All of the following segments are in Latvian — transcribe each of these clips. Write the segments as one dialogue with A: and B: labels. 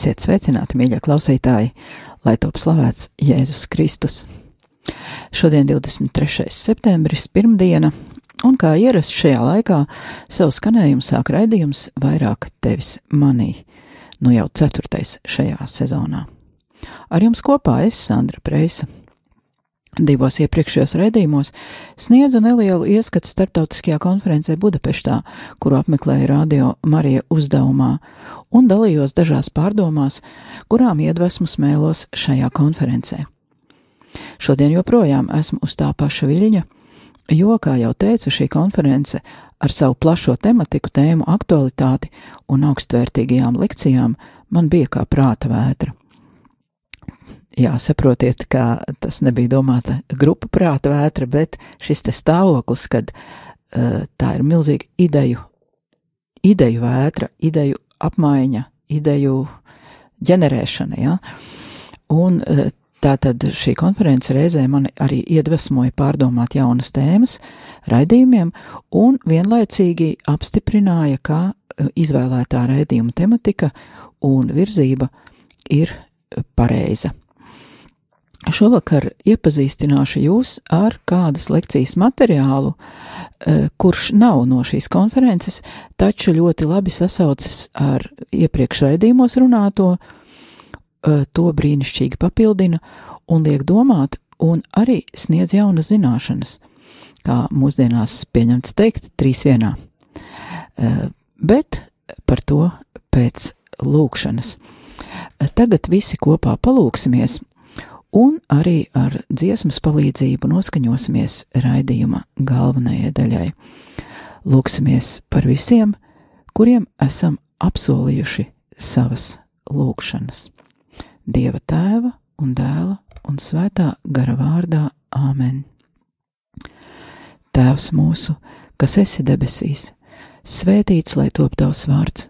A: Esiet sveicināti, mīļie klausītāji, lai top slavēts Jēzus Kristus. Šodien 23. septembris, pirmdiena, un kā ierasts šajā laikā, savu skanējumu sāk raidījums vairāk tevis manī, nu jau ceturtais šajā sezonā. Ar jums kopā es, Sandra Preisa. Divos iepriekšējos raidījumos sniedzu nelielu ieskatu starptautiskajā konferencē Budapeštā, kuru apmeklēja Radio Marija uzdevumā, un dalījos dažās pārdomās, kurām iedvesmu smēlos šajā konferencē. Šodien joprojām esmu uz tā paša viļņa, jo, kā jau teicu, šī konference ar savu plašo tematiku, tēmu aktualitāti un augstvērtīgajām lekcijām man bija kā prāta vētra. Jā, saprotiet, ka tas nebija domāta grupu prāta vētra, bet šis te stāvoklis, kad uh, tā ir milzīga ideju, ideju vētra, ideju apmaiņa, ideju ģenerēšana, jā. Un uh, tā tad šī konference reizē mani arī iedvesmoja pārdomāt jaunas tēmas raidījumiem un vienlaicīgi apstiprināja, ka uh, izvēlētā raidījuma tematika un virzība ir pareiza. Šovakar iepazīstināšu jūs ar kādas lekcijas materiālu, eh, kurš nav no šīs konferences, taču ļoti labi sasaucas ar iepriekš raidījumos runāto, eh, to brīnišķīgi papildina un liek domāt, un arī sniedz jaunas zināšanas, kā mūsdienās pieņemts teikt, trīs vienā. Eh, bet par to pēc lūkšanas. Tagad visi kopā palūksimies un arī ar dziesmas palīdzību noskaņosimies raidījuma galvenajai daļai. Lūksimies par visiem, kuriem esam apsolījuši savas lūgšanas. Dieva tēva un dēla un svētā gara vārdā Āmen. Tēvs mūsu, kas esi debesīs, svētīts lai top tavs vārds,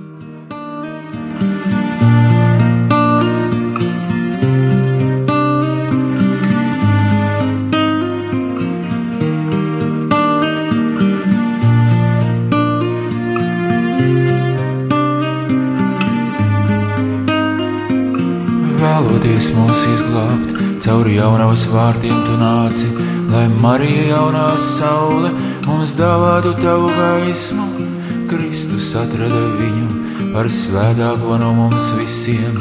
B: Vēloties mūs izglābt, cauri jaunavas vārtiem tu nāci, lai Marija jaunā saule mums dāvātu tavu gaismu. Kristus atrada viņu par svētāko no mums visiem.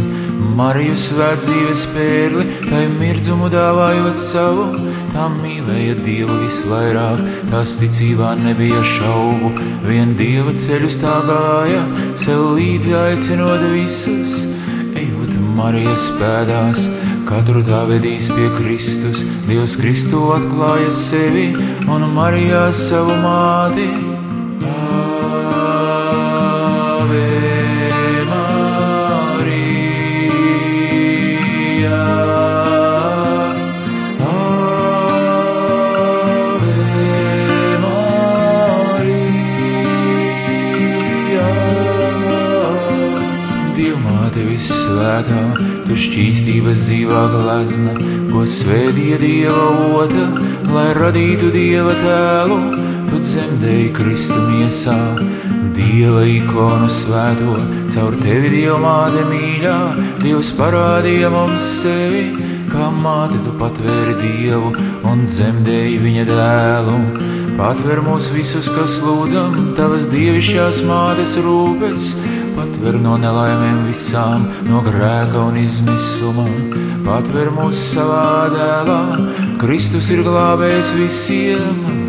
B: Mariju svēt dzīves pērli, tai mirdzumu dāvājot savu, tā mīlēja Dievu visvairāk, tās ticībā nebija šaubu, vien Dieva ceļus tā gāja, sev līdzi aicinot visus. Marijas pēdās, katru tā vedīs pie Kristus, Dievs Kristu atklāja sevi un Marijā savu māti. Šķīstības dzīvā glazna, ko svētīja Dieva ota, lai radītu Dieva tēlu, tu dzemdēji Kristu miesā. Dieva ikonu svēto, caur tevi Dievmāte mīļā, Dievs parādīja mums sevi, kā māte tu patvēri Dievu un dzemdēji viņa dēlu. Patver mūs visus, kas lūdzam, tavas dievišķās mātes rūpes, patver no nelaimēm visām, no grēka un izmisuma. Patver mūs savā dēlā, Kristus ir glābējs visiem.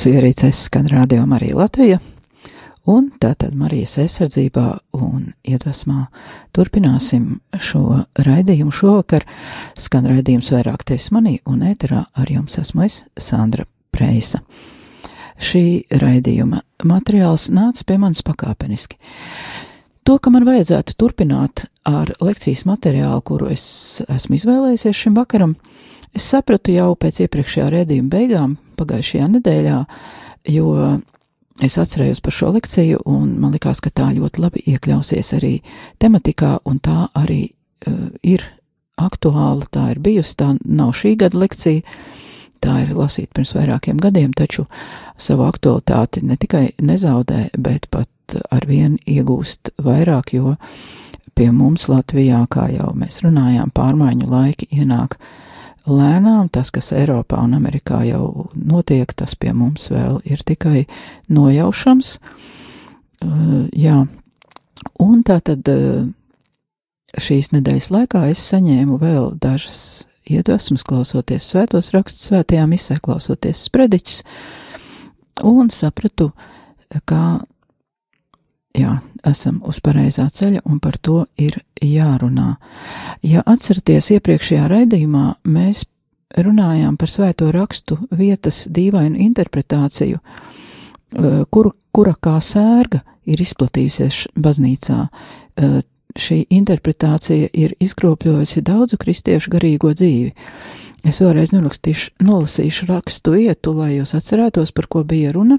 A: Jūsu ierīcēs skan radio Marija Latvija, un tātad Marijas aizsardzībā un iedvesmā turpināsim šo raidījumu šovakar. Skan raidījums vairāk tevis manī, un ēterā ar jums esmu es, Sandra Preisa. Šī raidījuma materiāls nāca pie manis pakāpeniski. To, ka man vajadzētu turpināt ar lekcijas materiālu, kuru es esmu izvēlējies šim vakaram, es sapratu jau pēc iepriekšējā redzījuma beigām, pagājušajā nedēļā, jo es atcerējos par šo lekciju, un man likās, ka tā ļoti labi iekļausies arī tematikā, un tā arī uh, ir aktuāla, tā ir bijusi, tā nav šī gada lekcija, tā ir lasīta pirms vairākiem gadiem, taču savu aktualitāti ne tikai nezaudē, bet pat ar vienu iegūst vairāk, jo pie mums Latvijā, kā jau mēs runājām, pārmaiņu laiki ienāk uh, lēnām tas, kas Eiropā un Amerikā jau notiek, tas pie mums vēl ir tikai nojaušams. Uh, jā, un tā tad uh, šīs nedēļas laikā es saņēmu vēl dažas iedvesmas, klausoties svētos rakstus, svētajā misē, klausoties sprediķus, un sapratu, ka jā, esam uz pareizā ceļa un par to ir jārunā. Ja atceraties iepriekšējā raidījumā, mēs runājām par svēto rakstu vietas dīvainu interpretāciju, eh, kur, kura kā sērga ir izplatījusies baznīcā. Eh, šī interpretācija ir izkropļojusi daudzu kristiešu garīgo dzīvi. Es vēlreiz nolasīšu rakstu vietu, lai jūs atcerētos, par ko bija runa,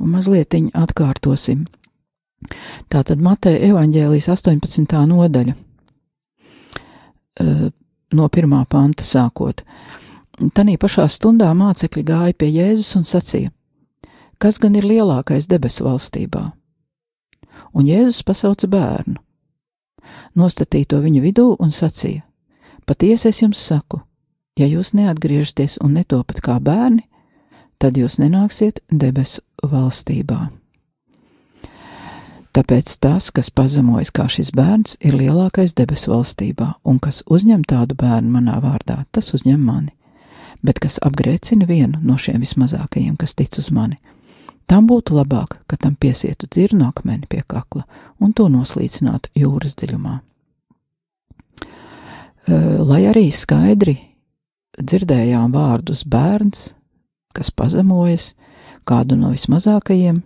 A: un mazliet atkārtosim. Tātad Mateja evaņģēlijas 18. nodaļa no pirmā panta sākot. Tanī pašā stundā mācekļi gāja pie Jēzus un sacīja: Kas gan ir lielākais debesu valstībā? Un Jēzus pasauca bērnu, nostatīja to viņu vidū un sacīja: Patiesi es jums saku, ja jūs neatgriežaties un netopat kā bērni, tad jūs nenāksiet debesu valstībā. Tāpēc tas, kas pazemojas kā šis bērns, ir lielākais debesu valstībā, un kas uzņem tādu bērnu manā vārdā, tas uzņem mani. Bet kas apgrēcina vienu no šiem vismazākajiem, kas tic uz mani, tam būtu labāk, ka tam piesietu dzirnu akmeni pie kakla un to noslīcinātu jūras dziļumā. Lai arī skaidri dzirdējām vārdus bērns, kas pazemojas, kādu no vismazākajiem,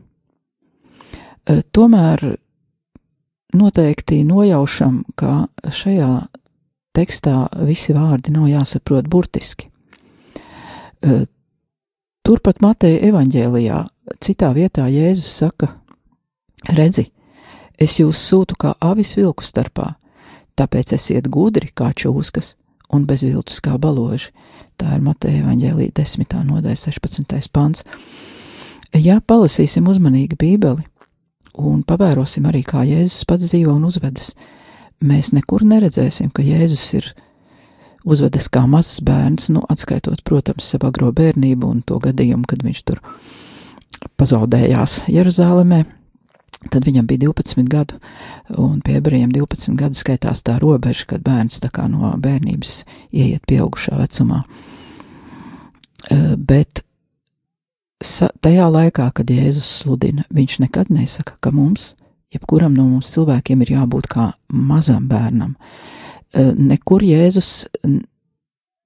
A: tomēr noteikti nojaušam, ka šajā tekstā visi vārdi nav jāsaprot burtiski. Eh, turpat Mateja evaņģēlijā citā vietā Jēzus saka: Redzi, es jūs sūtu kā avis vilku starpā, tāpēc esiet gudri kā čūskas un bezviltus kā baloži. Tā ir Mateja evaņģēlīja 10. nodaļa 16. pants. Ja palasīsim uzmanīgi Bībeli, un pavērosim arī, kā Jēzus pats dzīvo un uzvedas, mēs nekur neredzēsim, ka Jēzus ir uzvedas kā mazs bērns, nu, atskaitot, protams, savu agro bērnību un to gadījumu, kad viņš tur pazaudējās Jeruzālēmē. Tad viņam bija 12 gadu, un pie ebrejiem 12 gadi skaitās tā robeža, kad bērns tā kā no bērnības ieiet pieaugušā vecumā. Bet tajā laikā, kad Jēzus sludina, viņš nekad nesaka, ka mums jebkuram no mums cilvēkiem ir jābūt kā mazam bērnam. Eh, nekur Jēzus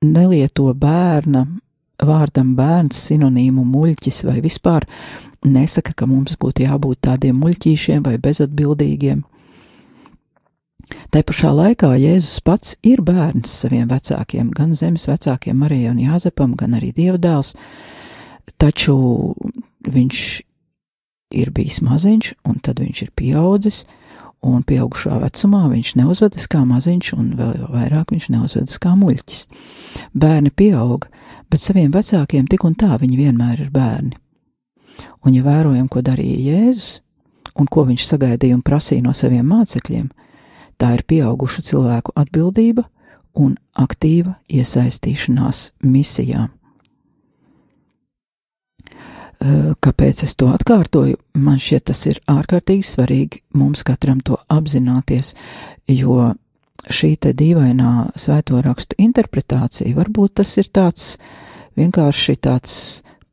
A: nelieto bērna vārdam bērns sinonīmu muļķis vai vispār nesaka, ka mums būtu jābūt tādiem muļķīšiem vai bezatbildīgiem. Tā pašā laikā Jēzus pats ir bērns saviem vecākiem, gan zemes vecākiem, Marijai un Jāzepam, gan arī Dievdēls, taču viņš ir bijis maziņš, un tad viņš ir pieaudzis, un pieaugušā vecumā viņš neuzvedas kā maziņš, un vēl vairāk viņš neuzvedas kā muļķis. Bērni pieauga, bet saviem vecākiem tik un tā viņi vienmēr ir bērni. Un, ja vērojam, ko darīja Jēzus, un ko viņš sagaidīja un prasīja no saviem mācekļiem, tā ir pieaugušu cilvēku atbildība un aktīva iesaistīšanās misijā. Kāpēc es to atkārtoju? Man šķiet, tas ir ārkārtīgi svarīgi mums katram to apzināties, jo šī te dīvainā svēto rakstu interpretācija varbūt tas ir tāds vienkārši tāds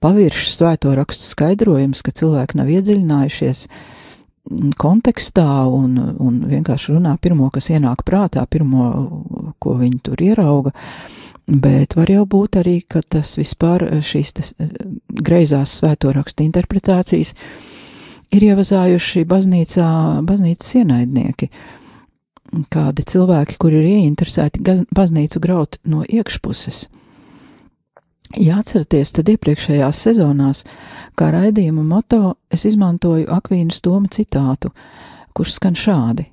A: paviršs svēto rakstu skaidrojums, ka cilvēki nav iedziļinājušies kontekstā un, un vienkārši runā pirmo, kas ienāk prātā, pirmo, ko viņi tur ierauga. Uh, Bet var jau būt arī, ka tas vispār eh, šīs tas, eh, greizās svēto rakstu interpretācijas ir ievazājuši baznīcā, baznīcas ienaidnieki. Kādi cilvēki, kuri ir ieinteresēti baznīcu graut no iekšpuses. Jāatcerieties, tad iepriekšējās sezonās, kā raidījuma moto, es izmantoju Akvīnas Toma citātu, kurš skan šādi: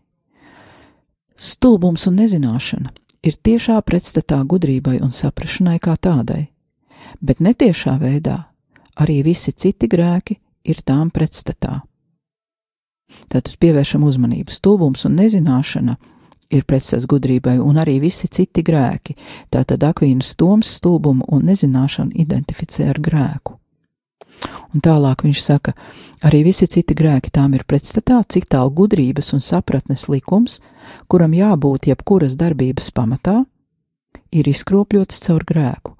A: Stulbums un nezināšana ir tiešā pretstatā gudrībai un saprašanai kā tādai, bet netiešā veidā arī visi citi grēki ir tām pretstatā. Tātad pievēršam uzmanību. Stulbums un nezināšana ir pretstats gudrībai, un arī visi citi grēki. Tātad Akvīnas Toms stulbumu un nezināšanu identificē ar grēku. Un tālāk viņš saka, arī visi citi grēki tām ir pretstatā, cik tālu gudrības un sapratnes likums, kuram jābūt jebkuras darbības pamatā, ir izkropļots caur grēku.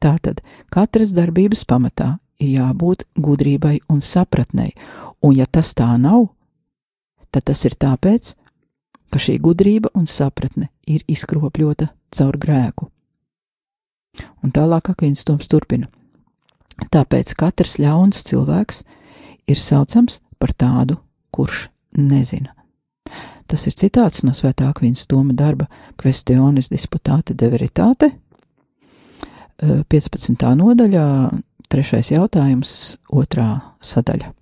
A: Tātad katras darbības pamatā ir jābūt gudrībai un sapratnei, un ja tas tā nav, tad tas ir tāpēc, ka šī gudrība un sapratne ir izkropļota caur grēku. Un tālāk Akvīns Toms turpina. Tāpēc katrs ļauns cilvēks ir saucams par tādu, kurš nezina. Tas ir citāts no Svētā Akvīnas Toma darba Questiones disputāte de veritāte, 15. nodaļā, trešais jautājums, otrā sadaļa.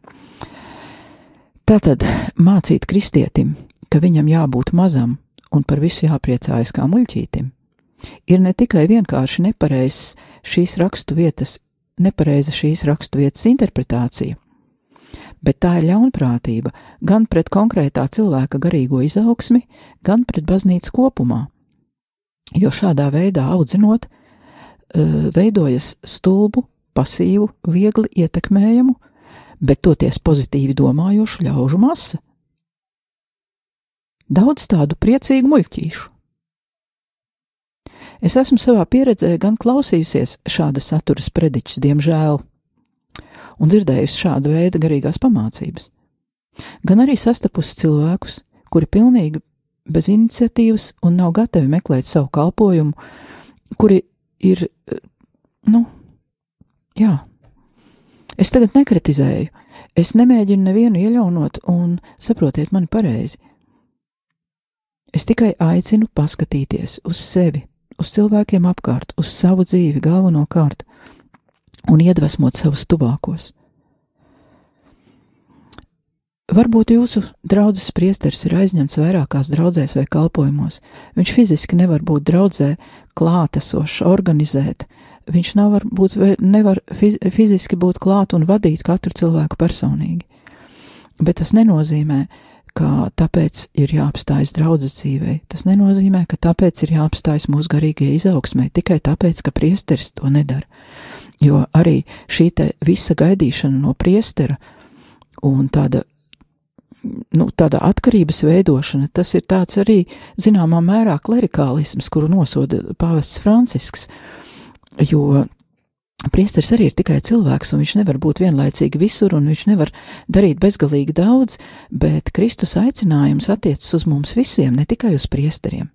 A: Tātad mācīt kristietim, ka viņam jābūt mazam un par visu jāpriecājas kā muļķītim, ir ne tikai vienkārši nepareizs šīs rakstu vietas nepareiza šīs raksturvietas interpretācija, bet tā ir ļaunprātība gan pret konkrētā cilvēka garīgo izaugsmi, gan pret baznīcu kopumā. Jo šādā veidā audzinot, eh, veidojas stulbu, pasīvu, viegli ietekmējumu, bet toties pozitīvi domājošu ļaužu masa. Daudz tādu priecīgu muļķīšu. Es esmu savā pieredzē gan klausījusies šāda satura sprediķus, diemžēl, un dzirdējusi šāda veida garīgās pamācības, gan arī sastapusi cilvēkus, kuri pilnīgi bez iniciatīvas un nav gatavi meklēt savu kalpojumu, kuri ir, nu, jā. Es tagad nekritizēju, es nemēģinu nevienu iejaunot un saprotiet mani pareizi. Es tikai aicinu paskatīties uz sevi uz cilvēkiem apkārt, uz savu dzīvi galvenokārt un iedvesmot savus tuvākos. Varbūt jūsu draugs priesteris ir aizņemts vairākās draudzēs vai kalpojumos. Viņš fiziski nevar būt draudzē, klātesošs, organizēt. Viņš nav varbūt, nevar fiziski būt klāt un vadīt katru cilvēku personīgi. Bet tas nenozīmē, ka ka tāpēc ir jāapstājas draudzes dzīvē. Tas nenozīmē, ka tāpēc ir jāapstājas mūsu garīgajai izaugsmē, tikai tāpēc, ka priesteris to nedara. Jo arī šī visa gaidīšana no priestera un tāda, nu, tāda atkarības veidošana, tas ir tāds arī zināmā mērā klerikālisms, kuru nosoda pāvests Francisks, jo Priesteris arī ir tikai cilvēks, un viņš nevar būt vienlaicīgi visur, un viņš nevar darīt bezgalīgi daudz, bet Kristus aicinājums attiecas uz mums visiem, ne tikai uz priesteriem.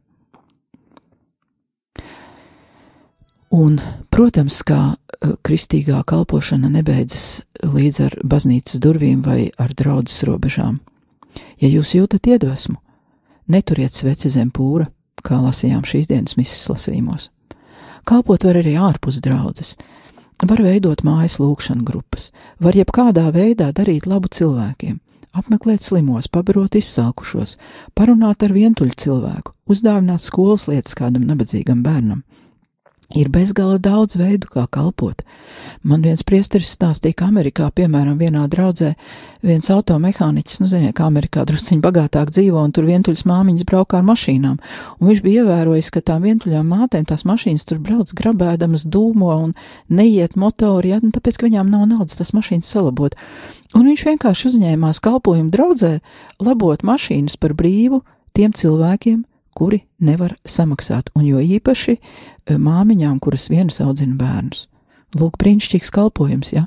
A: Un, protams, kā eh, kristīgā kalpošana nebeidzas līdz ar baznīcas durvīm vai ar draudzes robežām. Ja jūs jūtat iedvesmu, neturiet sveci zem pūra, kā lasījām šīs dienas misijas lasījumos. Kalpot var arī ārpus draudzes, var veidot mājas lūkšana grupas, var jebkādā veidā darīt labu cilvēkiem, apmeklēt slimos, pabarot izsalkušos, parunāt ar vientuļu cilvēku, uzdāvināt skolas lietas kādam nabadzīgam bērnam, Ir bezgala daudz veidu, kā kalpot. Man viens priesteris stāstīja, ka Amerikā, piemēram, vienā draudzē, viens automehāniķis, nu, ziniet, kā Amerikā drusciņi bagātāk dzīvo, un tur vientuļas māmiņas braukā ar mašīnām, un viņš bija ievērojis, ka tām vientuļām mātēm tās mašīnas tur brauc grabēdamas dūmo un neiet motori, ja, nu, tāpēc, ka viņām nav naudas tas mašīnas salabot. Un viņš vienkārši uzņēmās kalpojumu draudzē labot mašīnas par brīvu tiem cilvēkiem, kuri nevar samaksāt, un jo īpaši eh, māmiņām, kuras vienas audzina bērnus. Lūk, brīnišķīgs kalpojums, ja?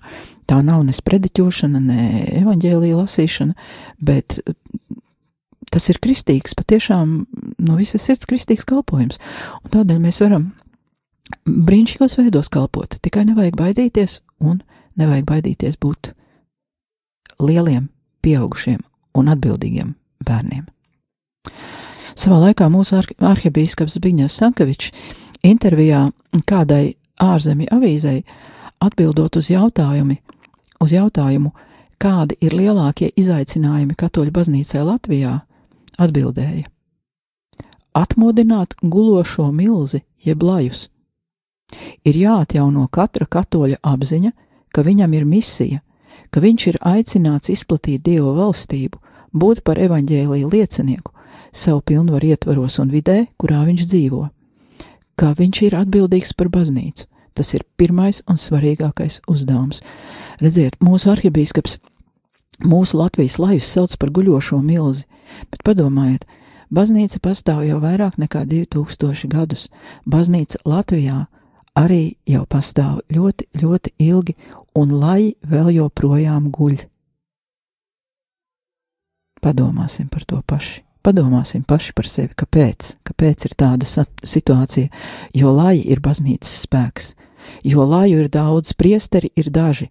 A: tā nav ne sprediķošana, ne evaņģēlīja lasīšana, bet eh, tas ir kristīgs, patiešām no visas sirds kristīgs kalpojums, un tādēļ mēs varam brīnišķīgos veidos kalpot, tikai nevajag baidīties, un nevajag baidīties būt lieliem, pieaugušiem un atbildīgiem bērniem. Savā laikā mūsu ar arhibīskaps Zbigņevs Sankavičs intervijā kādai ārzemju avīzei atbildot uz jautājumi, uz jautājumu, kādi ir lielākie izaicinājumi katoļu baznīcai Latvijā, atbildēja: Atmodināt gulošo milzi jeb lajus. Ir jāatjauno katra katoļa apziņa, ka viņam ir misija, ka viņš ir aicināts izplatīt Dieva valstību, būt par evaņģēlīju liecinieku, savu pilnvaru ietvaros un vidē, kurā viņš dzīvo. Kā viņš ir atbildīgs par baznīcu, tas ir pirmais un svarīgākais uzdevums. Redziet, mūsu arhibīskaps, mūsu Latvijas lajus sauc par guļošo milzi, bet padomājiet, baznīca pastāv jau vairāk nekā 2000 gadus. Baznīca Latvijā arī jau pastāv ļoti, ļoti ilgi, un lai vēl joprojām guļ. Padomāsim par to paši. Padomāsim paši par sevi, kāpēc, kāpēc ir tāda situācija, jo lai ir baznīcas spēks, jo laju ir daudz, priesteri ir daži.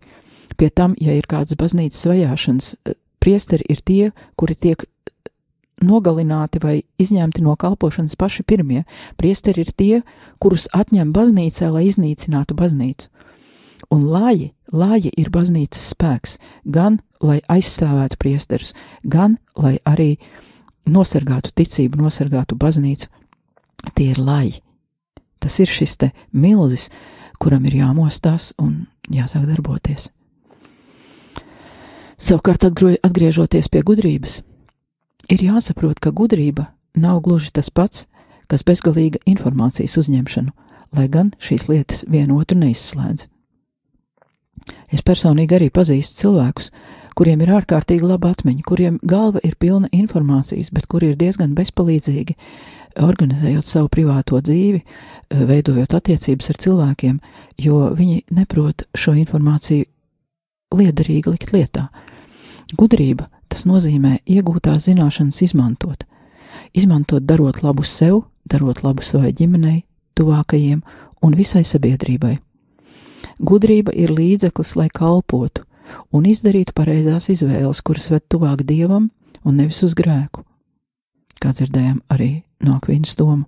A: Pie tam, ja ir kādas baznīcas vajāšanas, eh, priesteri ir tie, kuri tiek nogalināti vai izņemti no kalpošanas paši pirmie. Priesteri ir tie, kurus atņem baznīcā, lai iznīcinātu baznīcu. Un lāji, lāji ir baznīcas spēks, gan lai aizstāvētu priesterus, gan lai arī uh, nosargātu ticību, nosargātu baznīcu, tie ir laji. Tas ir šis te milzis, kuram ir jāmostās un jāsāk darboties. Savukārt, atgriežoties pie gudrības, ir jāsaprot, ka gudrība nav gluži tas pats, kas bezgalīga informācijas uzņemšanu, lai gan šīs lietas vienotru neizslēdz. Es personīgi arī pazīstu cilvēkus, kuriem ir ārkārtīgi laba atmiņa, kuriem galva ir pilna informācijas, bet kuri ir diezgan bezpalīdzīgi organizējot savu privāto dzīvi, eh, veidojot attiecības ar cilvēkiem, jo viņi neprot šo informāciju liederīgi likt lietā. Gudrība tas nozīmē iegūtās zināšanas izmantot. Izmantot darot labu sev, darot labu savai ģimenei, tuvākajiem un visai sabiedrībai. Gudrība ir līdzeklis, lai kalpotu, un izdarīt pareizās izvēles, kuras ved tuvāk dievam un nevis uz grēku. Kā dzirdējām arī no Akvīnas Toma.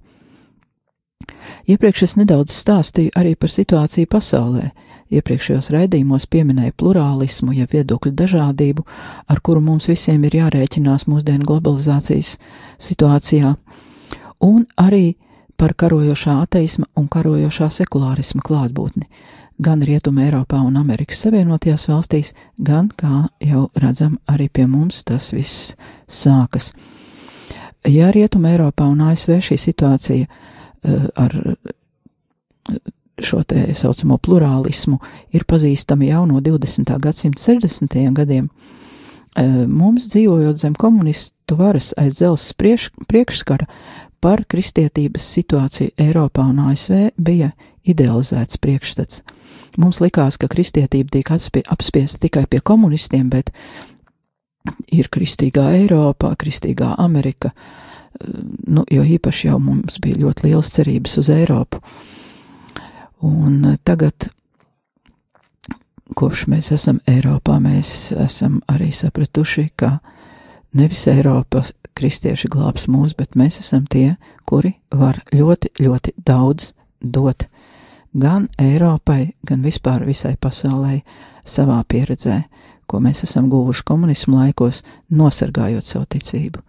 A: Iepriekš es nedaudz stāstīju arī par situāciju pasaulē. Iepriekšējos raidījumos pieminēju plurālismu, ja viedokļu dažādību, ar kuru mums visiem ir jārēķinās mūsdienu globalizācijas situācijā, un arī par karojošā ateisma un karojošā sekulārisma klātbūtni gan Rietumē, Eiropā un Amerikas Savienotajās valstīs, gan, kā jau redzam, arī pie mums tas viss sākas. Ja Rietumē, Eiropā un ASV šī situācija uh, ar šo te saucamo plurālismu ir pazīstama jau no 20. gadsimta 60. gadiem, uh, mums dzīvojot zem komunistu varas aiz dzelzs priekš, priekšskara par kristietības situāciju Eiropā un ASV bija idealizēts priekšstats Mums likās, ka kristietība tiek apspiesta tikai pie komunistiem, bet ir kristīgā Eiropa, kristīgā Amerika, nu, jo īpaši jau mums bija ļoti liels cerības uz Eiropu. Un tagad, kopš mēs esam Eiropā, mēs esam arī sapratuši, ka nevis Eiropa kristieši glābs mūs, bet mēs esam tie, kuri var ļoti, ļoti daudz dot gan Eiropai, gan vispār visai pasaulē savā pieredzē, ko mēs esam guvuši komunismu laikos, nosargājot savu ticību.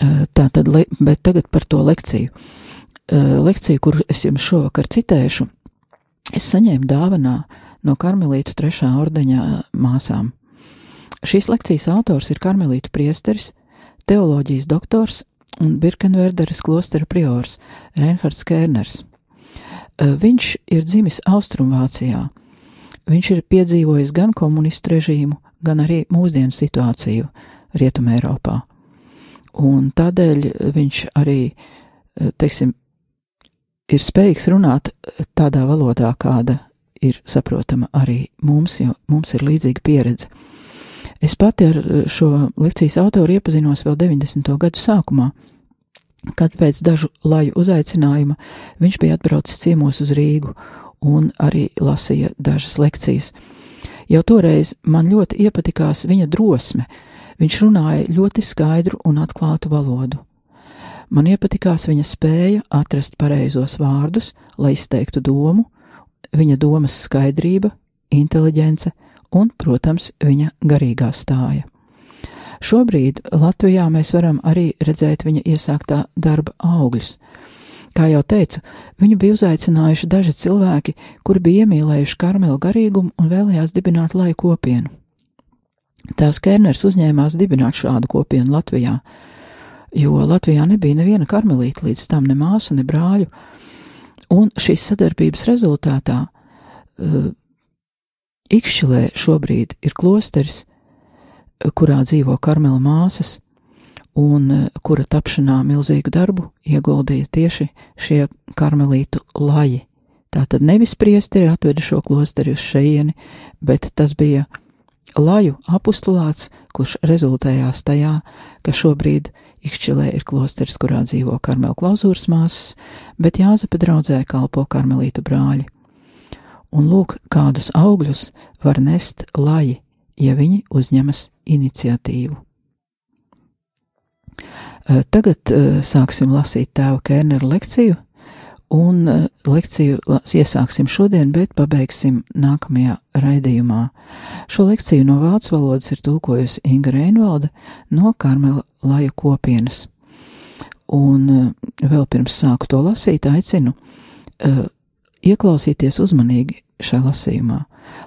A: Tā tad, bet tagad par to lekciju. Lekciju, kuru es jums šovakar citēšu, es saņēmu dāvanā no Karmelītu trešā ordeņa māsām. Šīs lekcijas autors ir Karmelītu priesteris, teoloģijas doktors un Birkenverderes klostera priors Reinhards Kērners. Viņš ir dzimis Austrumvācijā. Viņš ir piedzīvojis gan komunistu režīmu, gan arī mūsdienu situāciju Rietumē Eiropā. Un tādēļ viņš arī, teiksim, ir spējīgs runāt tādā valodā, kāda ir saprotama arī mums, jo mums ir līdzīga pieredze. Es pati ar šo lekcijas autoru iepazinos vēl 90. gadu sākumā, kad pēc dažu laju uzaicinājuma viņš bija atbraucis ciemos uz Rīgu un arī lasīja dažas lekcijas. Jau toreiz man ļoti iepatikās viņa drosme, viņš runāja ļoti skaidru un atklātu valodu. Man iepatikās viņa spēja atrast pareizos vārdus, lai izteiktu domu, viņa domas skaidrība, inteliģence un, protams, viņa garīgā stāja. Šobrīd Latvijā mēs varam arī redzēt viņa iesāktā darba augļus. Kā jau teicu, viņu bija uzaicinājuši daži cilvēki, kuri bija iemīlējuši karmelu garīgumu un vēlējās dibināt lai kopienu. Tēvs Kerners uzņēmās dibināt šādu kopienu Latvijā, jo Latvijā nebija neviena karmelīta līdz tam ne māsu, ne brāļu, un šīs sadarbības rezultātā uh, Ikšķilē šobrīd ir klosteris, kurā dzīvo karmela māsas, un eh, kura tapšanā milzīgu darbu ieguldīja tieši šie karmelītu laji. Tātad nevis priesteri atveda šo klosteri uz šejieni, bet tas bija laju apustulāts, kurš rezultējās tajā, ka šobrīd Ikšķilē ir klosteris, kurā dzīvo karmelu klauzūras māsas, bet Jāzepa draudzē kalpo karmelītu brāļi. Un lūk, kādus augļus var nest laji ja viņi uzņemas iniciatīvu. Tagad sāksim lasīt tēva Kērnera lekciju, un lekciju iesāksim šodien, bet pabeigsim nākamajā raidījumā. Šo lekciju no vācu valodas ir tulkojusi Inga Reinvalde no Karmela Laju kopienas. Un vēl pirms sāku to lasīt, aicinu ieklausīties uzmanīgi šajā lasījumā.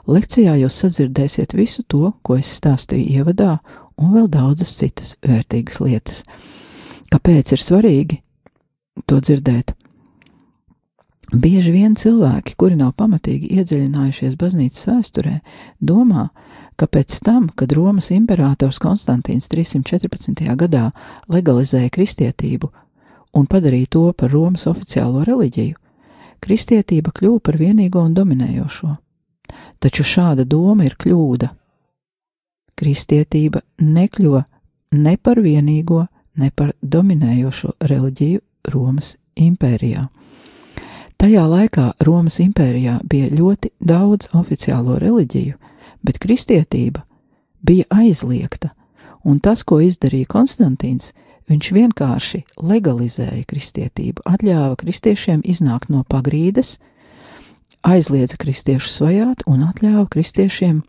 A: Lekcijā jūs sadzirdēsiet visu to, ko es stāstīju ievadā, un vēl daudzas citas vērtīgas lietas. Kāpēc ir svarīgi to dzirdēt? Bieži vien cilvēki, kuri nav pamatīgi iedziļinājušies baznīcas vēsturē, domā, ka pēc tam, kad Romas imperators Konstantīns 314. gadā legalizēja kristietību un padarīja to par Romas oficiālo reliģiju, kristietība kļuva par vienīgo un dominējošo. Taču šāda doma ir kļūda. Kristietība nekļuva ne par vienīgo, ne par dominējošo reliģiju Romas impērijā. Tajā laikā Romas impērijā bija ļoti daudz oficiālo reliģiju, bet kristietība bija aizliegta, un tas, ko izdarīja Konstantīns, viņš vienkārši legalizēja kristietību, atļāva kristiešiem iznākt no pagrīdes, aizliedza kristiešus vajāt un atļāva kristiešiem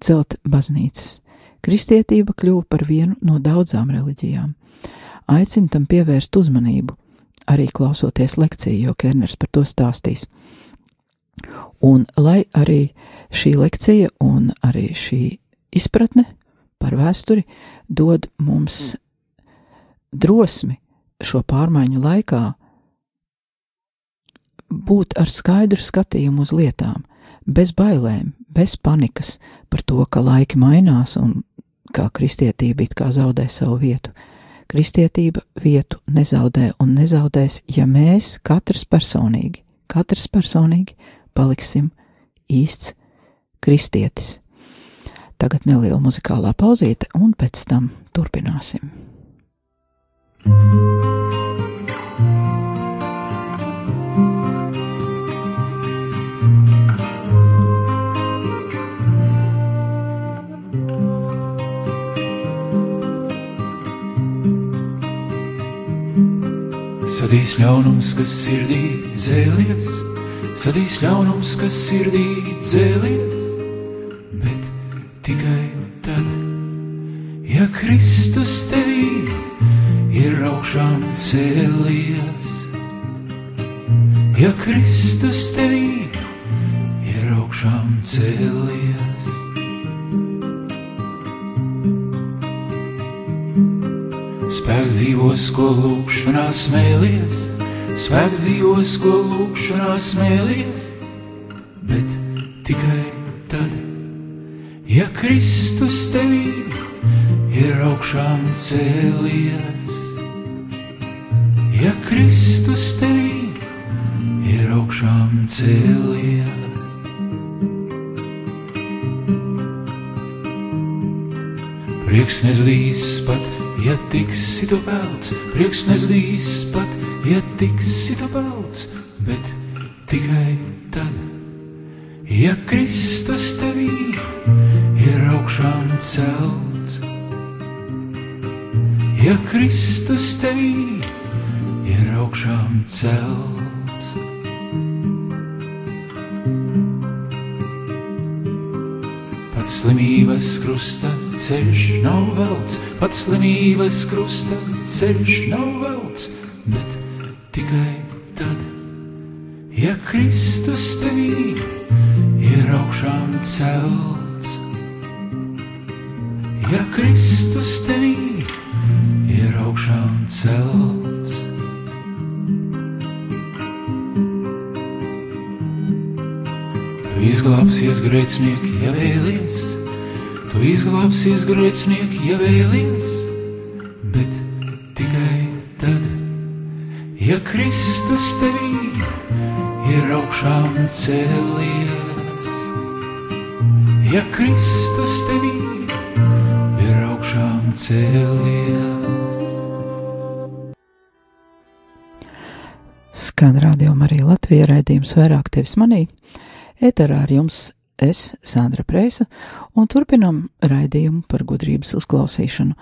A: celt baznīcas. Kristietība kļuva par vienu no daudzām reliģijām. Aicinu tam pievērst uzmanību, arī klausoties lekciju, jo Kerners par to stāstīs. Un lai arī šī lekcija un arī šī izpratne par vēsturi dod mums drosmi šo pārmaiņu laikā būt ar skaidru skatījumu uz lietām, bez bailēm, bez panikas par to, ka laiki mainās un kā kristietība it kā zaudē savu vietu. Kristietība vietu nezaudē un nezaudēs, ja mēs katrs personīgi, katrs personīgi paliksim īsts kristietis. Tagad neliela muzikālā pauzīte, un pēc tam turpināsim.
B: Sadīs ļaunums, kas sirdī dzēlies, sadīs ļaunums, kas sirdī dzēlies, bet tikai tad, ja Kristus tevī ir augšām cēlies, ko lūkšanā smēlies, spēks dzīvos, ko lūkšanā smēlies, bet tikai tad, ja Kristus tevī ir augšām cēlies, ja Kristus tevī ir augšām cēlies. Prieks nezudīs pat, ja tiksi tu pelts, prieks nezudīs pat, ja tiksi tu pelts, bet tikai tad, ja Kristus tevī ir augšām celts. Ja Kristus tevī ir augšām celts. Pats slimības krusta ceļš nav velts, pats slimības krusta ceļš nav velts, bet tikai tad, ja Kristus tevī ir augšām celts. Ja Kristus tevī ir augšām celts. Tu izglābsies grēcinieki, ja vēlies, tu izglābsies grēcinieki, ja vēlies, bet tikai tad, ja Kristus tevī ir augšām cēlies. Ja Kristus tevī ir augšām cēlies.
A: Skan rādījuma arī Latvijas raidījums vairāk tevis manī. Eterā ar jums es, Sandra Preisa, un turpinam raidījumu par gudrības uzklausīšanu.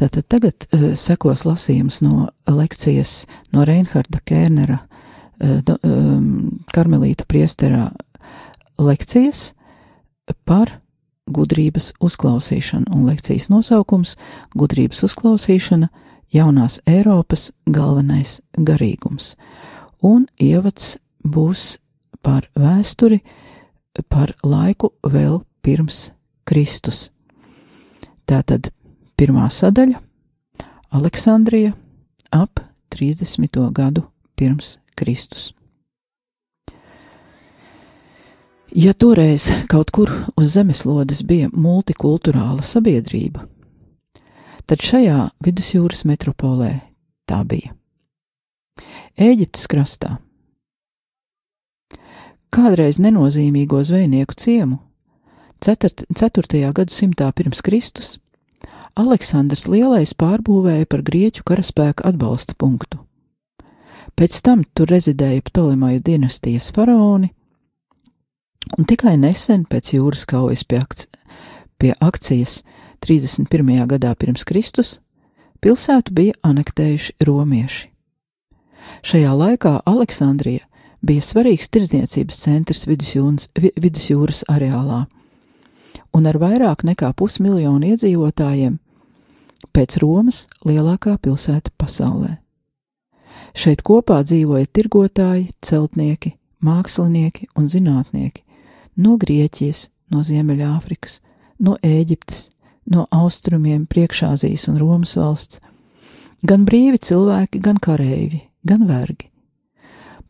A: Tātad tagad uh, sekos lasījums no lekcijas no Reinharda Kērnera, uh, do, um, karmelīta priesterā lekcijas par gudrības uzklausīšanu, un lekcijas nosaukums - gudrības uzklausīšana jaunās Eiropas galvenais garīgums. Un ievads būs par vēsturi, par laiku vēl pirms Kristus. Tātad pirmā sadaļa - Aleksandrija ap 30. gadu pirms Kristus. Ja toreiz kaut kur uz zemeslodes bija multikulturāla sabiedrība, tad šajā vidusjūras metropolē tā bija. Ēģiptes krastā. Kādreiz nenozīmīgo zvejnieku ciemu, 4. gadsimtā pirms Kristus, Aleksandrs Lielais pārbūvēja par grieķu karaspēka atbalsta punktu. Pēc tam tur rezidēja Ptolemaju dinastijas faraoni, un tikai nesen pēc jūras kaujas pie, akci pie akcijas 31. gadā pirms Kristus pilsētu bija anektējuši romieši. Šajā laikā Aleksandrija bija svarīgs tirdzniecības centrs vidusjūras, vidusjūras areālā, un ar vairāk nekā pusmiljonu iedzīvotājiem pēc Romas lielākā pilsēta pasaulē. Šeit kopā dzīvoja tirgotāji, celtnieki, mākslinieki un zinātnieki no Grieķijas, no Ziemeļāfrikas, no Ēģiptes, no austrumiem, priekšāzijas un Romas valsts, gan brīvi cilvēki, gan kareivi, gan vergi.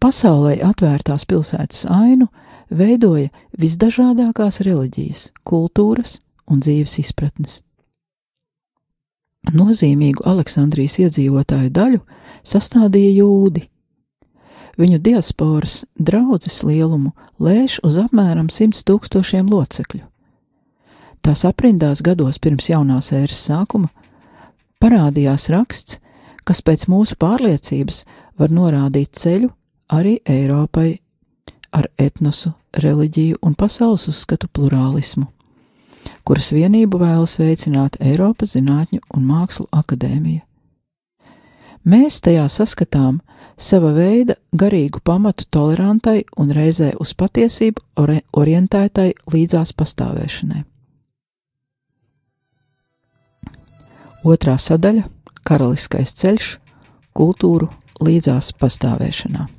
A: Pasaulē atvērtās pilsētas ainu veidoja visdažādākās reliģijas, kultūras un dzīves izpratnes. Nozīmīgu Aleksandrijas iedzīvotāju daļu sastādīja jūdi. viņu diasporas draudzes lielumu lēš uz apmēram 100 tūkstošiem locekļu. Tās aprindās gados pirms jaunās ēras sākuma parādījās raksts, kas pēc mūsu pārliecības var norādīt ceļu arī Eiropai ar etnosu, reliģiju un pasaules uzskatu plurālismu, kuras vienību vēlas veicināt Eiropas Zinātņu un Mākslu akadēmija. Mēs tajā saskatām sava veida garīgu pamatu tolerantai un reizē uz patiesību ori orientētai līdzās pastāvēšanai. Otrā sadaļa - Karaliskais ceļš, kultūru līdzās pastāvēšanā.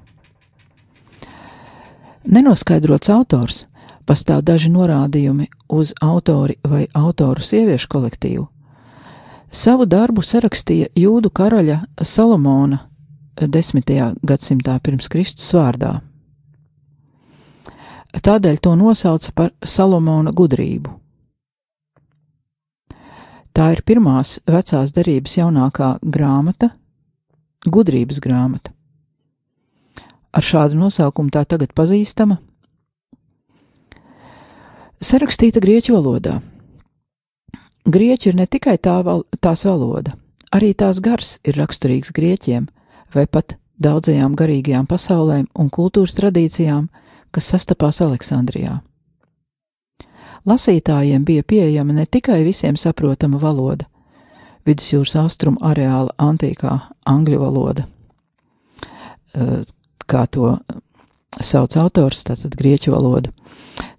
A: Nenoskaidrots autors, pastāv daži norādījumi uz autori vai autoru sieviešu kolektīvu. Savu darbu sarakstīja jūdu karaļa Salomona 10. gadsimtā pirms Kristus vārdā. Tādēļ to nosauca par Salomona gudrību. Tā ir pirmās vecās derības jaunākā grāmata, gudrības grāmata. Ar šādu nosaukumu tā tagad pazīstama. Sarakstīta grieķu valodā. Grieķu ir ne tikai tā val tās valoda, arī tās gars ir raksturīgs grieķiem, vai pat daudzajām garīgajām pasaulēm un kultūras tradīcijām, kas sastapās Aleksandrijā. Lasītājiem bija pieejama ne tikai visiem saprotama valoda, vidusjūras austrumu areāla antīkā angļu valoda, kā to sauc autors, tātad grieķu valoda.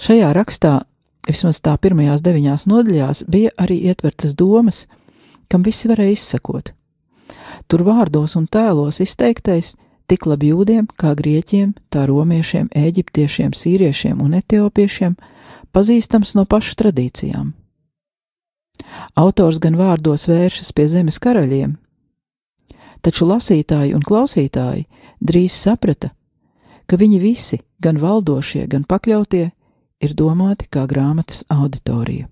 A: Šajā rakstā, vismaz tā pirmajās deviņās nodaļās, bija arī ietvertas domas, kam visi varēja izsakot. Tur vārdos un tēlos izteiktais tik labi jūdiem, kā grieķiem, tā romiešiem, eģiptiešiem, sīriešiem un etiopiešiem, pazīstams no pašu tradīcijām. Autors gan vārdos vēršas pie zemes karaļiem, taču lasītāji un klausītāji drīz saprata, ka viņi visi, gan valdošie, gan pakļautie, ir domāti kā grāmatas auditorija.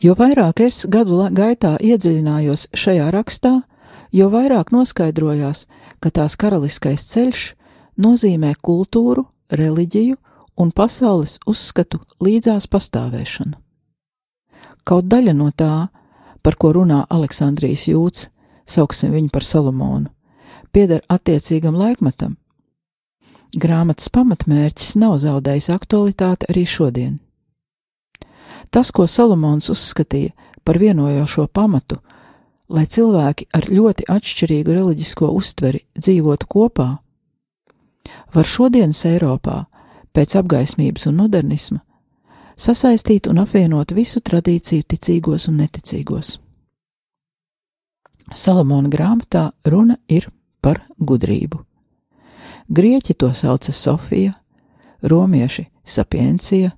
A: Jo vairāk es gadu gaitā iedziļinājos šajā rakstā, jo vairāk noskaidrojās, ka tās karaliskais ceļš nozīmē kultūru, reliģiju un pasaules uzskatu līdzās pastāvēšanu. Kaut daļa no tā, par ko runā Aleksandrijas jūts, sauksim viņu par Salomonu, pieder attiecīgam laikmetam. Grāmatas pamatmērķis nav zaudējis aktualitāti arī šodien. Tas, ko Salamons uzskatīja par vienojošo pamatu, lai cilvēki ar ļoti atšķirīgu reliģisko uztveri dzīvotu kopā, var šodienas Eiropā, pēc apgaismības un modernisma, sasaistīt un apvienot visu tradīciju ticīgos un neticīgos. Salamona grāmatā runa ir par gudrību. Grieķi to sauca Sofija, romieši sapiencija,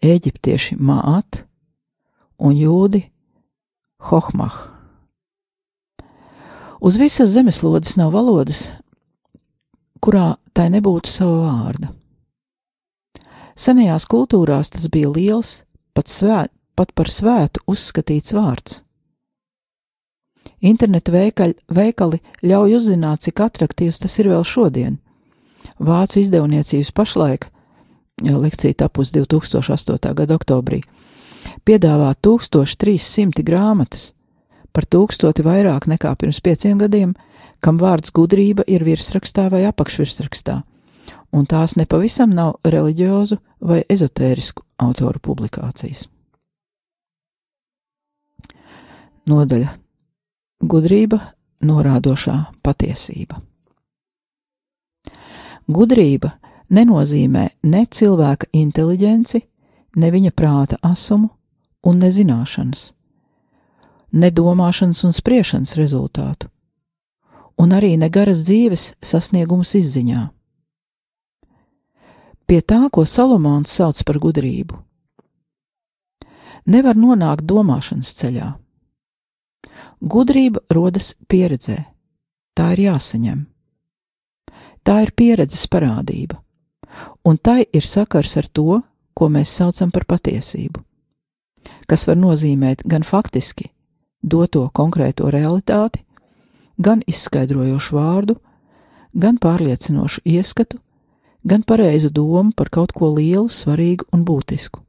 A: eģiptieši Maat un jūdi Hohmah. Uz visas zemeslodes nav valodas, kurā tai nebūtu sava vārda. Senajās kultūrās tas bija liels, pat, svēt, pat par svētu uzskatīts vārds. Interneta veikali, veikali ļauj uzzināt, cik attraktīvs tas ir vēl šodien. Vācu izdevniecības pašlaik lekcija tapus 2008. gada oktobrī, piedāvā 1300 grāmatas, par tūkstoti vairāk nekā pirms pieciem gadiem, kam vārds gudrība ir virsrakstā vai apakšvirsrakstā, un tās nepavisam nav reliģiozu vai ezotērisku autoru publikācijas. Nodaļa Gudrība norādošā patiesība. Gudrība nenozīmē ne cilvēka inteliģenci, ne viņa prāta asumu un nezināšanas, ne domāšanas un spriešanas rezultātu, un arī ne garas dzīves sasniegumus izziņā. Pie tā, ko Salomons sauc par gudrību, nevar nonākt domāšanas ceļā. Gudrība rodas pieredzē, tā ir jāsaņem. Tā ir pieredzes parādība un tai ir sakars ar to, ko mēs saucam par patiesību, kas var nozīmēt gan faktiski doto konkrēto realitāti, gan izskaidrojošu vārdu, gan pārliecinošu ieskatu, gan pareizu domu par kaut ko lielu, svarīgu un būtisku.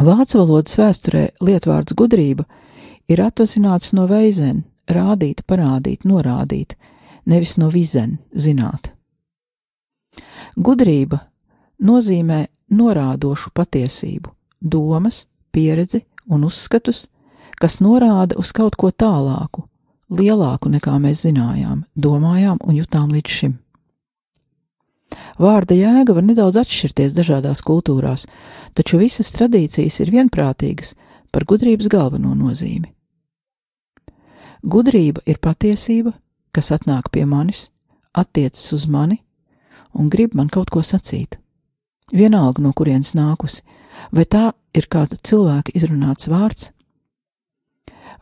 A: Vācu valodas vēsturē lietvārds gudrība ir atvasināts no veizen, rādīt, parādīt, norādīt, nevis no vizen, zināt. Gudrība nozīmē norādošu patiesību, domas, pieredzi un uzskatus, kas norāda uz kaut ko tālāku, lielāku nekā mēs zinājām, domājām un jutām līdz šim. Vārda jēga var nedaudz atšķirties dažādās kultūrās, taču visas tradīcijas ir vienprātīgas par gudrības galveno nozīmi. Gudrība ir patiesība, kas atnāk pie manis, attiecas uz mani un grib man kaut ko sacīt. Vienalga, no kurienes nākusi, vai tā ir kāda cilvēka izrunāts vārds,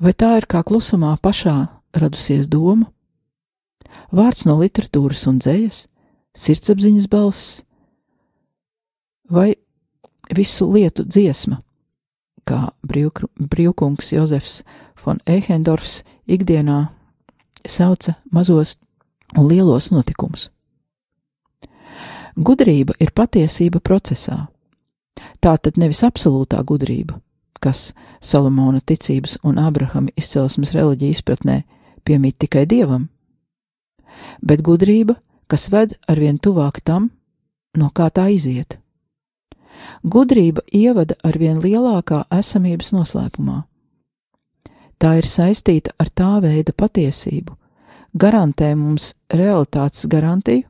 A: vai tā ir kā klusumā pašā radusies doma, vārds no literatūras un dzējas, sirdsapziņas balss vai visu lietu dziesma, kā brīvkungs Jozefs von Ehendorfs ikdienā sauca mazos un lielos notikumus. Gudrība ir patiesība procesā. Tā tad nevis absolūtā gudrība, kas Salamona ticības un Abrahama izcelsmes reliģija izpratnē piemīt tikai dievam, bet gudrība, kas ved arvien tuvāk tam, no kā tā iziet. Gudrība ievada arvien lielākā esamības noslēpumā. Tā ir saistīta ar tā veida patiesību, garantē mums realitātes garantiju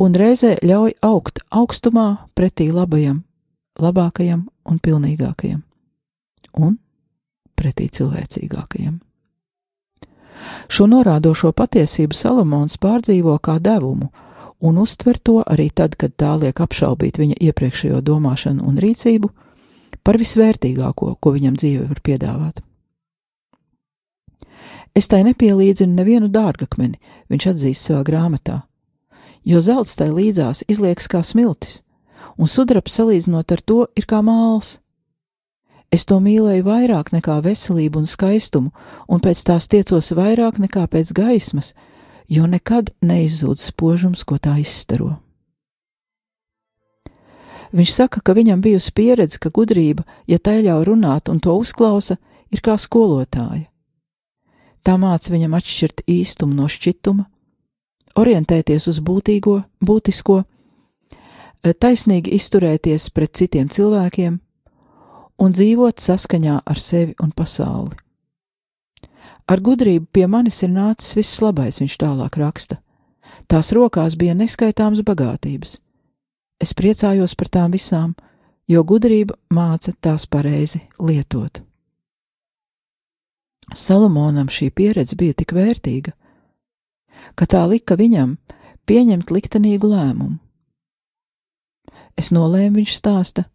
A: un reizē ļauj augt augstumā pretī labajam, labākajam un pilnīgākajam, un pretī cilvēcīgākajam. Šo norādošo patiesību Salamons pārdzīvo kā devumu un uztver to arī tad, kad tā liek apšaubīt viņa iepriekšējo domāšanu un rīcību par visvērtīgāko, ko viņam dzīve var piedāvāt. Es tai nepielīdzinu nevienu dārgakmeni, viņš atzīst savā grāmatā, jo zelts tai līdzās izliekas kā smiltis, un sudrabs salīdzinot ar to ir kā māls. Es to mīlēju vairāk nekā veselību un skaistumu, un pēc tās tiecos vairāk nekā pēc gaismas, jo nekad neizzūd spožums, ko tā izstaro. Viņš saka, ka viņam bijusi pieredze, ka gudrība, ja tai ļauj runāt un to uzklausa, ir kā skolotāja. Tā māca viņam atšķirt īstumu no šķituma, orientēties uz būtīgo, būtisko, taisnīgi izturēties pret citiem cilvēkiem un dzīvot saskaņā ar sevi un pasauli. Ar gudrību pie manis ir nācis viss labais, viņš tālāk raksta. Tās rokās bija neskaitāmas bagātības. Es priecājos par tām visām, jo gudrība māca tās pareizi lietot. Salomonam šī pieredze bija tik vērtīga, ka tā lika viņam pieņemt liktenīgu lēmumu. Es nolēmu, viņš stāsta,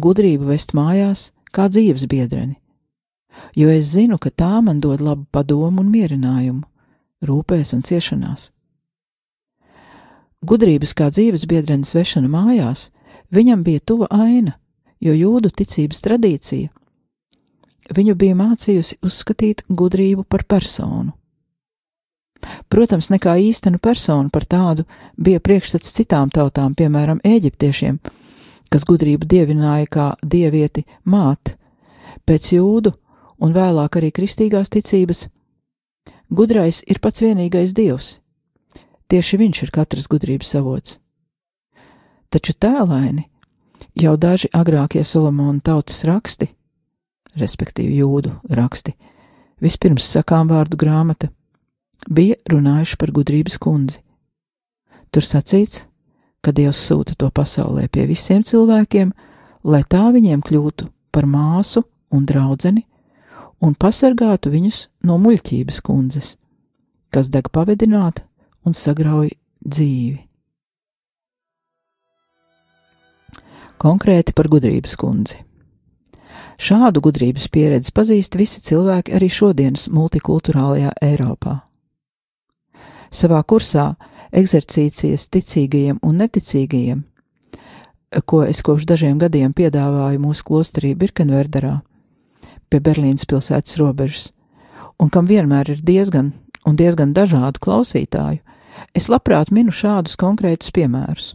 A: gudrību vest mājās kā dzīves biedreni jo es zinu, ka tā man dod labu padomu un mierinājumu, rūpēs un ciešanās. Gudrības kā dzīves biedrenes vešana mājās viņam bija tuva aina, jo jūdu ticības tradīcija viņu bija mācījusi uzskatīt gudrību par personu. Protams, nekā īstenu personu par tādu bija priekšstats citām tautām, piemēram, eģiptiešiem, kas gudrību dievināja kā dievieti māti, pēc jūdu un vēlāk arī kristīgās ticības, gudrais ir pats vienīgais dievs. Tieši viņš ir katras gudrības avots. Taču tēlaini jau daži agrākie Solomona tautas raksti, respektīvi jūdu raksti, vispirms sakām vārdu grāmata, bija runājuši par gudrības kundzi. Tur sacīts, ka Dievs sūta to pasaulē pie visiem cilvēkiem, lai tā viņiem kļūtu par māsu un draudzeni, un pasargātu viņus no muļķības kundzes, kas deg pavedināta un sagrauj dzīvi. Konkrēti par gudrības kundzi. Šādu gudrības pieredzi pazīst visi cilvēki arī šodienas multikulturālajā Eiropā. Savā kursā eksercīcijas ticīgajiem un neticīgajiem, ko es kopš dažiem gadiem piedāvāju mūsu klosterī Birkenverderā, pie Berlīnas pilsētas robežas, un kam vienmēr ir diezgan un diezgan dažādu klausītāju, es labprāt minu šādus konkrētus piemērus.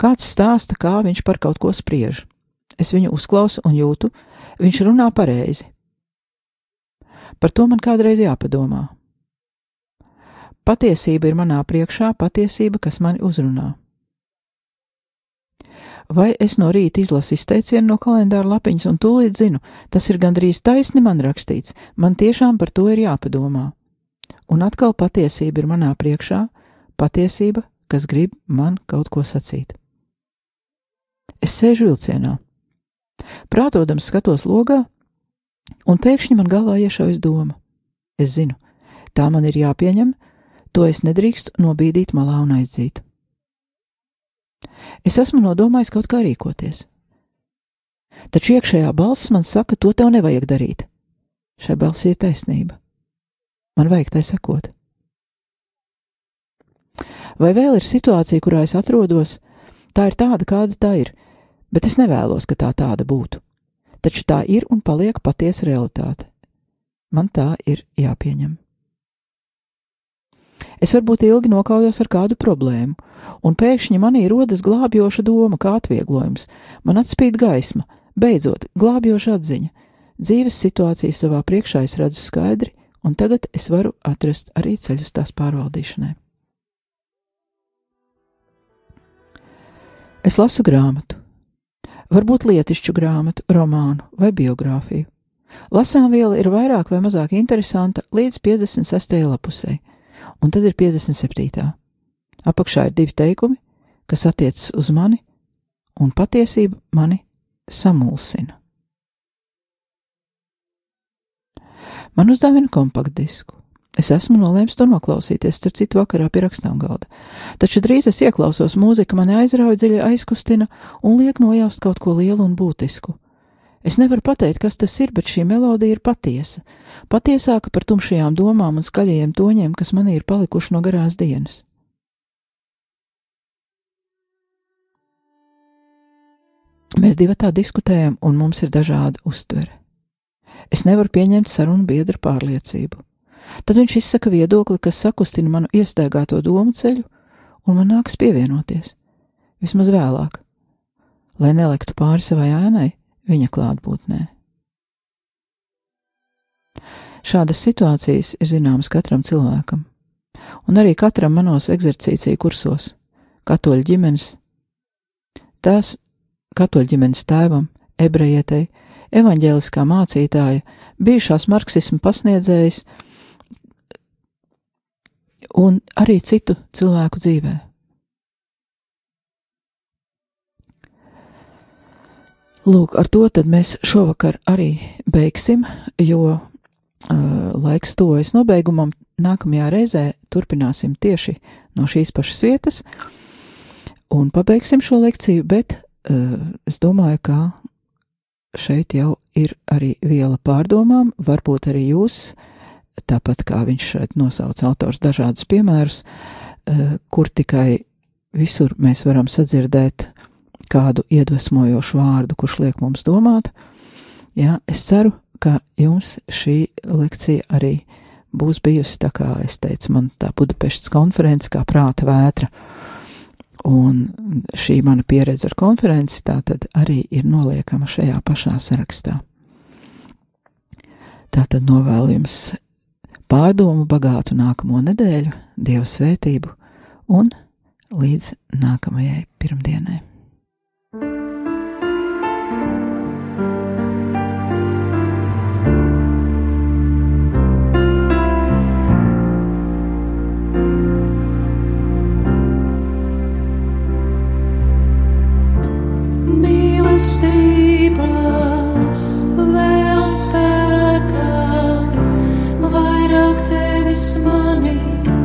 A: Kāds stāsta, kā viņš par kaut ko spriež. Es viņu uzklausu un jūtu, viņš runā pareizi. Par to man kādreiz jāpadomā. Patiesība ir manā priekšā, patiesība, kas mani uzrunā. Vai es no rīta izlasu izteicienu no kalendāra lapiņas un tūlīt zinu, tas ir gandrīz taisni man rakstīts, man tiešām par to ir jāpadomā. Un atkal patiesība ir manā priekšā, patiesība, kas grib man kaut ko sacīt. Es sēžu vilcienā. Prātodams skatos logā, un pēkšņi man galvā iešaujas doma. Es zinu, tā man ir jāpieņem, to es nedrīkstu nobīdīt malā un aizdzīt. Es esmu nodomājis kaut kā rīkoties. Taču iekšējā balss man saka, to tev nevajag darīt. Šai balsī ir taisnība. Man vajag tai sekot. Vai vēl ir situācija, kurā es atrodos, tā ir tāda, kāda tā ir, bet es nevēlos, ka tā tāda būtu. Taču tā ir un paliek patiesa realitāte. Man tā ir jāpieņem. Es varbūt ilgi nokaujos ar kādu problēmu, un pēkšņi manī rodas glābjoša doma, kā atvieglojums. Man atspīd gaisma, beidzot, glābjoša atziņa. Dzīves situāciju savā priekšā es redzu skaidri, un tagad es varu atrast arī ceļus tās pārvaldīšanai. Es lasu grāmatu, varbūt lietišķu grāmatu, romānu vai biogrāfiju. Lasāmviela ir vairāk vai mazāk interesanta līdz 56. lapusē, un tad ir 57. Apakšā ir divi teikumi, kas attiecas uz mani, un patiesība mani samulsina. Man uzdāvina kompaktdisku. Es esmu nolēmis to noklausīties, starp citu, vakarā pie rakstām galda. Taču drīz es ieklausos mūzika, mani aizrauja dziļi aizkustina un liek nojaust kaut ko lielu un būtisku. Es nevaru pateikt, kas tas ir, bet šī melodija ir patiesa. Patiesāka par tumšajām domām un skaļajiem toņiem, kas manī ir palikuši no garās dienas. Mēs divi tā diskutējam, un mums ir dažāda uztvere. Es nevaru pieņemt sarunu biedru pārliecību. Tad viņš izsaka viedokli, kas sakustina manu iestaigāto domu ceļu, un man nāks pievienoties. Vismaz vēlāk, lai neliktu pāri savai ēnai viņa klātbūtnē. Šādas situācijas ir zināmas katram cilvēkam, un arī katram manos eksercīciju kursos, katoļu ģimenes, tās katoļu ģimenes tēvam, ebrejietei, evaņģēliskā mācītāja, bijušās marksismu pasniedzējas un arī citu cilvēku dzīvē. Lūk, ar to tad mēs šovakar arī beigsim, jo uh, laiks tuvojas nobeigumam. Nākamajā reizē turpināsim tieši no šīs pašas vietas un pabeigsim šo lekciju, bet uh, es domāju, ka šeit jau ir arī viela pārdomām, varbūt arī jūs, tāpat kā viņš šeit nosauc autors dažādus piemērus, eh, kur tikai visur mēs varam sadzirdēt kādu iedvesmojošu vārdu, kurš liek mums domāt. Jā, es ceru, ka jums šī lekcija arī būs bijusi tā kā es teicu, man tā Budapeštas konference kā prāta vētra. Un šī mana pieredze ar konferenci tā tad arī ir noliekama šajā pašā sarakstā. Tā tad novēlu jums pārdomu bagātu nākamo nedēļu, Dieva svētību un līdz nākamajai pirmdienai. this morning.